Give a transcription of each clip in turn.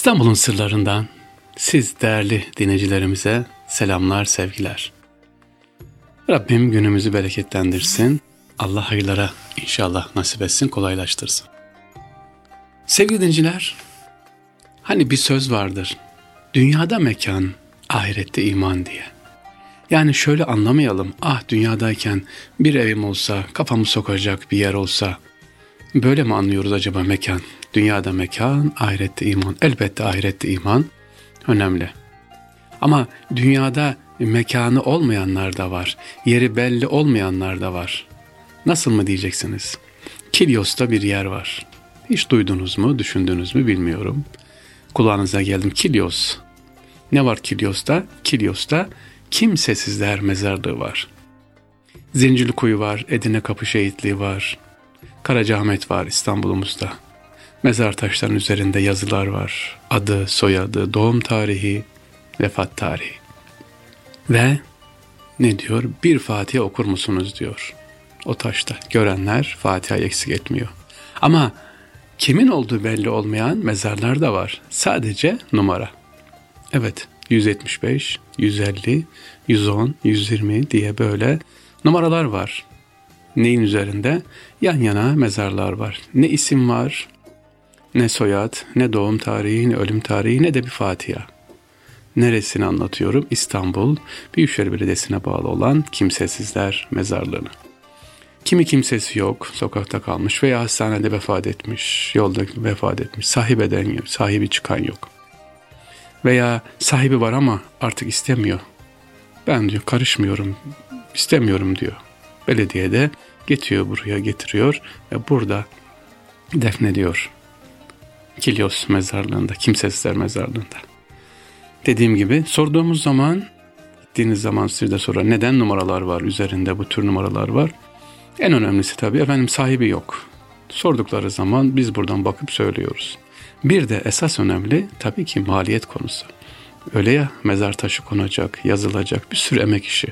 İstanbul'un sırlarından siz değerli dinleyicilerimize selamlar, sevgiler. Rabbim günümüzü bereketlendirsin. Allah hayırlara inşallah nasip etsin, kolaylaştırsın. Sevgili dinciler, hani bir söz vardır. Dünyada mekan, ahirette iman diye. Yani şöyle anlamayalım. Ah dünyadayken bir evim olsa, kafamı sokacak bir yer olsa. Böyle mi anlıyoruz acaba mekan? Dünyada mekan, ahirette iman. Elbette ahirette iman önemli. Ama dünyada mekanı olmayanlar da var. Yeri belli olmayanlar da var. Nasıl mı diyeceksiniz? Kilyos'ta bir yer var. Hiç duydunuz mu, düşündünüz mü bilmiyorum. Kulağınıza geldim Kilyos. Ne var Kilyos'ta? Kilyos'ta kimsesizler mezarlığı var. Zincirli Kuyu var, Edirne Kapı Şehitliği var. Karacaahmet var İstanbul'umuzda. Mezar taşlarının üzerinde yazılar var. Adı, soyadı, doğum tarihi, vefat tarihi. Ve ne diyor? Bir Fatiha okur musunuz diyor. O taşta. Görenler Fatiha eksik etmiyor. Ama kimin olduğu belli olmayan mezarlar da var. Sadece numara. Evet 175, 150, 110, 120 diye böyle numaralar var. Neyin üzerinde? Yan yana mezarlar var. Ne isim var, ne soyad, ne doğum tarihi, ne ölüm tarihi, ne de bir Fatiha. Neresini anlatıyorum? İstanbul Büyükşehir Belediyesi'ne bağlı olan Kimsesizler Mezarlığı'nı. Kimi kimsesi yok, sokakta kalmış veya hastanede vefat etmiş, yolda vefat etmiş, sahip eden yok, sahibi çıkan yok. Veya sahibi var ama artık istemiyor. Ben diyor karışmıyorum, istemiyorum diyor. Belediye de getiriyor buraya getiriyor ve burada defnediyor. Kilyos mezarlığında, kimsesizler mezarlığında. Dediğim gibi sorduğumuz zaman, gittiğiniz zaman siz de sonra neden numaralar var üzerinde bu tür numaralar var. En önemlisi tabii efendim sahibi yok. Sordukları zaman biz buradan bakıp söylüyoruz. Bir de esas önemli tabii ki maliyet konusu. Öyle ya mezar taşı konacak, yazılacak bir sürü emek işi.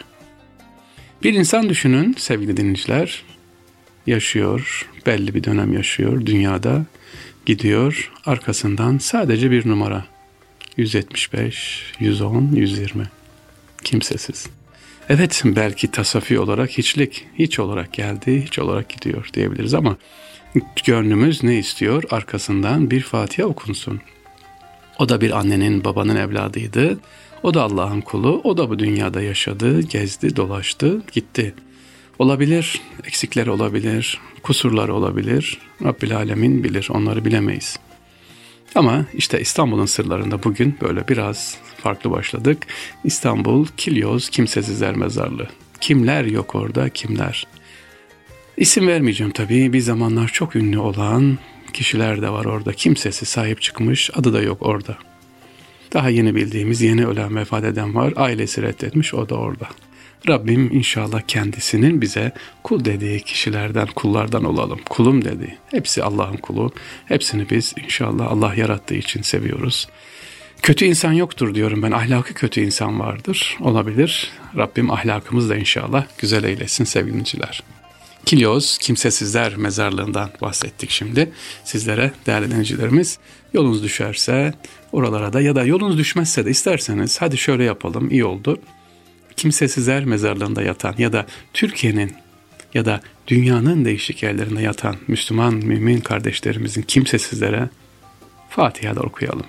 Bir insan düşünün sevgili dinleyiciler, yaşıyor, belli bir dönem yaşıyor dünyada, gidiyor arkasından sadece bir numara. 175, 110, 120. Kimsesiz. Evet belki tasafi olarak hiçlik, hiç olarak geldi, hiç olarak gidiyor diyebiliriz ama gönlümüz ne istiyor? Arkasından bir Fatiha okunsun. O da bir annenin babanın evladıydı. O da Allah'ın kulu. O da bu dünyada yaşadı, gezdi, dolaştı, gitti. Olabilir, eksikler olabilir, kusurlar olabilir. Rabbil Alemin bilir, onları bilemeyiz. Ama işte İstanbul'un sırlarında bugün böyle biraz farklı başladık. İstanbul Kilyos Kimsesizler Mezarlığı. Kimler yok orada, kimler? İsim vermeyeceğim tabii. Bir zamanlar çok ünlü olan kişiler de var orada. Kimsesi sahip çıkmış, adı da yok orada. Daha yeni bildiğimiz yeni ölen vefat eden var. Ailesi reddetmiş, o da orada. Rabbim inşallah kendisinin bize kul dediği kişilerden, kullardan olalım. Kulum dedi. Hepsi Allah'ın kulu. Hepsini biz inşallah Allah yarattığı için seviyoruz. Kötü insan yoktur diyorum ben. Ahlakı kötü insan vardır. Olabilir. Rabbim ahlakımız da inşallah güzel eylesin sevgiliciler. Kilyos Kimsesizler Mezarlığı'ndan bahsettik şimdi. Sizlere değerli dinleyicilerimiz yolunuz düşerse oralara da ya da yolunuz düşmezse de isterseniz hadi şöyle yapalım iyi oldu kimsesizler mezarlığında yatan ya da Türkiye'nin ya da dünyanın değişik yerlerinde yatan Müslüman mümin kardeşlerimizin kimsesizlere Fatiha'da okuyalım.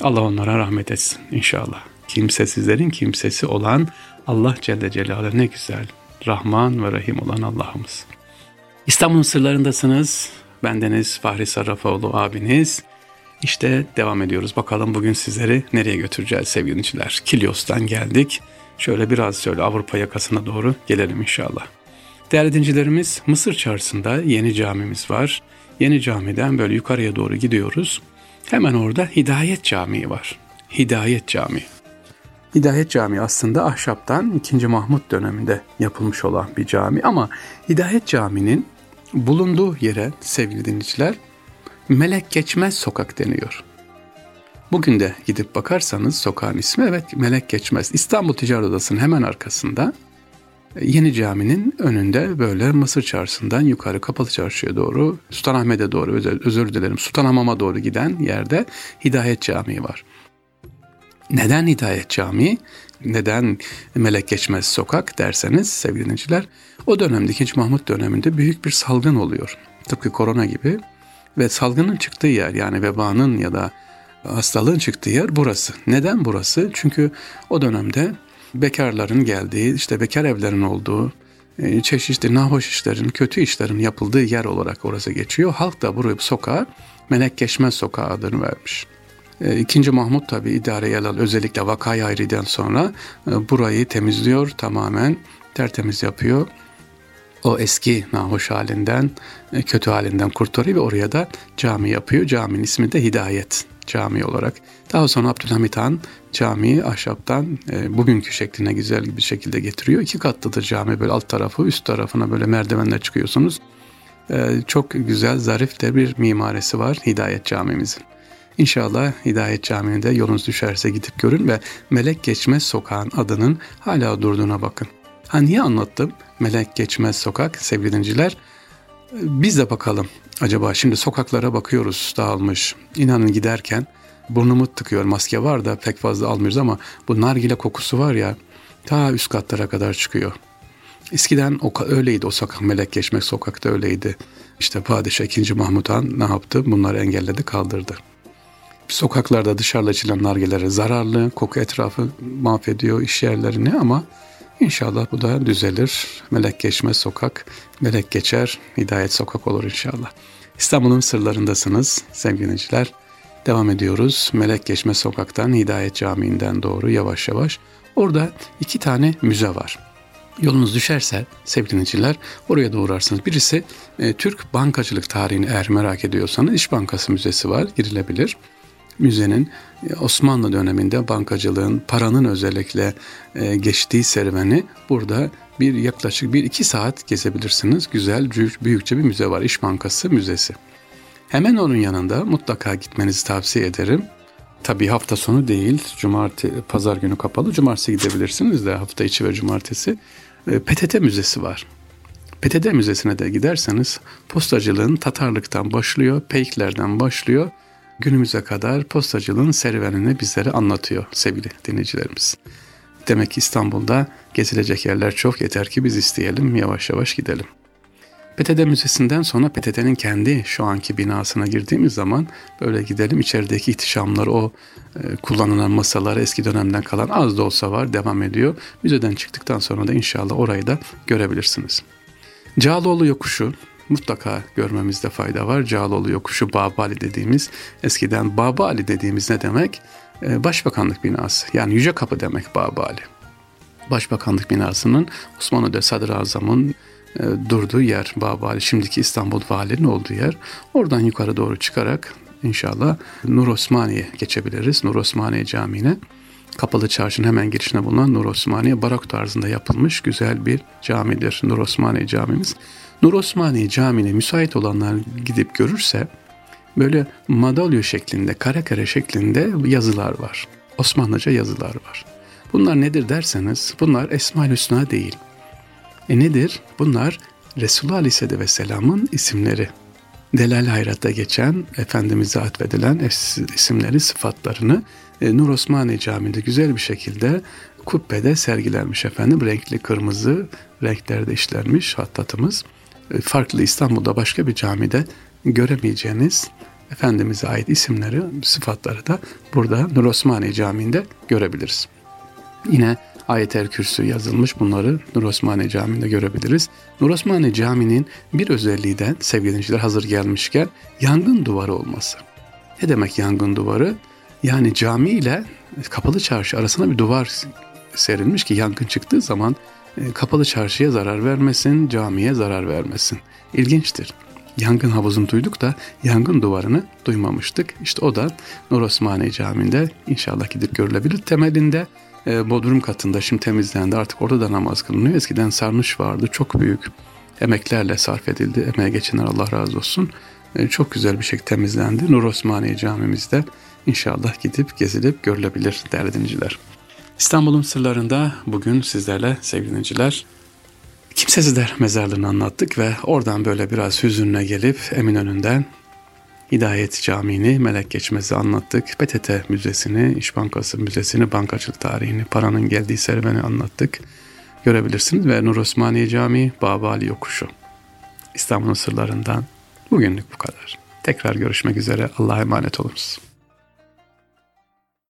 Allah onlara rahmet etsin inşallah. Kimsesizlerin kimsesi olan Allah Celle Celaluhu ne güzel. Rahman ve Rahim olan Allah'ımız. İstanbul'un sırlarındasınız. Bendeniz Fahri Sarrafoğlu abiniz. İşte devam ediyoruz. Bakalım bugün sizleri nereye götüreceğiz sevgili dinleyiciler. Kilyos'tan geldik. Şöyle biraz şöyle Avrupa yakasına doğru gelelim inşallah. Değerli dincilerimiz Mısır çarşısında yeni camimiz var. Yeni camiden böyle yukarıya doğru gidiyoruz. Hemen orada Hidayet Camii var. Hidayet Camii. Hidayet Camii aslında ahşaptan 2. Mahmut döneminde yapılmış olan bir cami ama Hidayet Camii'nin bulunduğu yere sevgili dinleyiciler Melek Geçmez Sokak deniyor. Bugün de gidip bakarsanız sokağın ismi evet Melek Geçmez. İstanbul Ticaret Odası'nın hemen arkasında Yeni caminin önünde böyle Mısır Çarşısı'ndan yukarı Kapalı Çarşı'ya doğru Sultanahmet'e doğru özür, özür dilerim Sultanhamam'a doğru giden yerde Hidayet Camii var. Neden Hidayet Camii? Neden Melek Geçmez Sokak derseniz sevgili dinleyiciler o dönemde 2. Mahmut döneminde büyük bir salgın oluyor. Tıpkı korona gibi ve salgının çıktığı yer yani vebanın ya da hastalığın çıktığı yer burası. Neden burası? Çünkü o dönemde bekarların geldiği, işte bekar evlerin olduğu, e, çeşitli nahoş işlerin, kötü işlerin yapıldığı yer olarak orası geçiyor. Halk da burayı sokağa Melek Geçmez Sokağı adını vermiş. E, ikinci Mahmut tabi idareye alan özellikle vakayı ayrıdan sonra e, burayı temizliyor tamamen tertemiz yapıyor. O eski nahoş halinden, kötü halinden kurtarıyor ve oraya da cami yapıyor. Caminin ismi de Hidayet Camii olarak. Daha sonra Abdülhamit Han camiyi ahşaptan e, bugünkü şekline güzel bir şekilde getiriyor. İki katlıdır cami böyle alt tarafı üst tarafına böyle merdivenler çıkıyorsunuz. E, çok güzel zarif de bir mimarisi var Hidayet Camimizin. İnşallah Hidayet Camii'nde yolunuz düşerse gidip görün ve Melek Geçmez Sokağın adının hala durduğuna bakın. Ha niye anlattım? Melek Geçmez Sokak sevgili dinciler. Biz de bakalım acaba şimdi sokaklara bakıyoruz dağılmış. İnanın giderken burnumu tıkıyor maske var da pek fazla almıyoruz ama bu nargile kokusu var ya ta üst katlara kadar çıkıyor. Eskiden o öyleydi o sokak melek geçmek sokakta öyleydi. İşte Padişah 2. Mahmut Han ne yaptı? Bunları engelledi kaldırdı. Sokaklarda dışarıda içilen nargilere zararlı, koku etrafı mahvediyor iş yerlerini ama İnşallah bu da düzelir. Melek geçmez sokak, melek geçer, hidayet sokak olur inşallah. İstanbul'un sırlarındasınız sevgili dinleyiciler. Devam ediyoruz. Melek Geçme Sokak'tan Hidayet Camii'nden doğru yavaş yavaş. Orada iki tane müze var. Yolunuz düşerse sevgili dinleyiciler oraya da uğrarsınız. Birisi e, Türk bankacılık tarihini eğer merak ediyorsanız İş Bankası Müzesi var girilebilir müzenin e, Osmanlı döneminde bankacılığın, paranın özellikle e, geçtiği serüveni burada bir yaklaşık bir iki saat gezebilirsiniz. Güzel, büyükçe bir müze var. İş Bankası Müzesi. Hemen onun yanında mutlaka gitmenizi tavsiye ederim. Tabii hafta sonu değil, cumartesi, pazar günü kapalı. Cumartesi gidebilirsiniz de hafta içi ve cumartesi. E, PTT Müzesi var. PTT Müzesi'ne de giderseniz postacılığın Tatarlıktan başlıyor, Peyklerden başlıyor günümüze kadar postacılığın serüvenini bizlere anlatıyor sevgili dinleyicilerimiz. Demek ki İstanbul'da gezilecek yerler çok yeter ki biz isteyelim yavaş yavaş gidelim. PTT Müzesi'nden sonra PTT'nin kendi şu anki binasına girdiğimiz zaman böyle gidelim içerideki ihtişamlar o e, kullanılan masalar eski dönemden kalan az da olsa var devam ediyor. Müzeden çıktıktan sonra da inşallah orayı da görebilirsiniz. Cağaloğlu Yokuşu mutlaka görmemizde fayda var. Cağaloğlu yokuşu Babali dediğimiz eskiden Babali dediğimiz ne demek? Ee, Başbakanlık binası yani Yüce Kapı demek Babali. Başbakanlık binasının Osmanlı'da Sadrazam'ın e, durduğu yer Babali şimdiki İstanbul Valinin olduğu yer. Oradan yukarı doğru çıkarak inşallah Nur Osmaniye geçebiliriz. Nur Osmaniye Camii'ne. Kapalı Çarşı'nın hemen girişine bulunan Nur Osmaniye barok tarzında yapılmış güzel bir camidir. Nur Osmaniye camimiz. Nur Osmaniye Camii'ne müsait olanlar gidip görürse böyle madalyo şeklinde, kare kare şeklinde yazılar var. Osmanlıca yazılar var. Bunlar nedir derseniz bunlar Esma-ül Hüsna değil. E nedir? Bunlar Resulullah Aleyhisselatü Vesselam'ın isimleri. Delal Hayrat'ta geçen Efendimiz'e atfedilen isimleri, sıfatlarını e, Nur Osmaniye Camii'nde güzel bir şekilde kubbede sergilenmiş efendim. Renkli kırmızı renklerde işlenmiş hattatımız farklı İstanbul'da başka bir camide göremeyeceğiniz Efendimiz'e ait isimleri, sıfatları da burada Nur Osmaniye Camii'nde görebiliriz. Yine Ayet-el Kürsü yazılmış bunları Nur Osmaniye Camii'nde görebiliriz. Nur Osmaniye Camii'nin bir özelliği de sevgili dinleyiciler hazır gelmişken yangın duvarı olması. Ne demek yangın duvarı? Yani cami ile kapalı çarşı arasına bir duvar serilmiş ki yangın çıktığı zaman e, kapalı çarşıya zarar vermesin, camiye zarar vermesin. İlginçtir. Yangın havuzunu duyduk da yangın duvarını duymamıştık. İşte o da Nur Osmaniye Camii'nde inşallah gidip görülebilir. Temelinde e, Bodrum katında şimdi temizlendi artık orada da namaz kılınıyor. Eskiden sarnıç vardı çok büyük emeklerle sarf edildi. Emeğe geçenler Allah razı olsun. E, çok güzel bir şekilde temizlendi. Nur Osmaniye Camimizde inşallah gidip gezilip görülebilir değerli dinleyiciler. İstanbul'un sırlarında bugün sizlerle sevgili dinleyiciler Kimsesizler mezarlığını anlattık ve oradan böyle biraz hüzünle gelip Eminönü'nden Hidayet Camii'ni, Melek Geçmez'i anlattık. PTT Müzesi'ni, İş Bankası Müzesi'ni, bankacılık tarihini, paranın geldiği serüveni anlattık. Görebilirsiniz ve Nur Osmaniye Camii, Babali Yokuşu. İstanbul'un sırlarından bugünlük bu kadar. Tekrar görüşmek üzere. Allah'a emanet olunuz.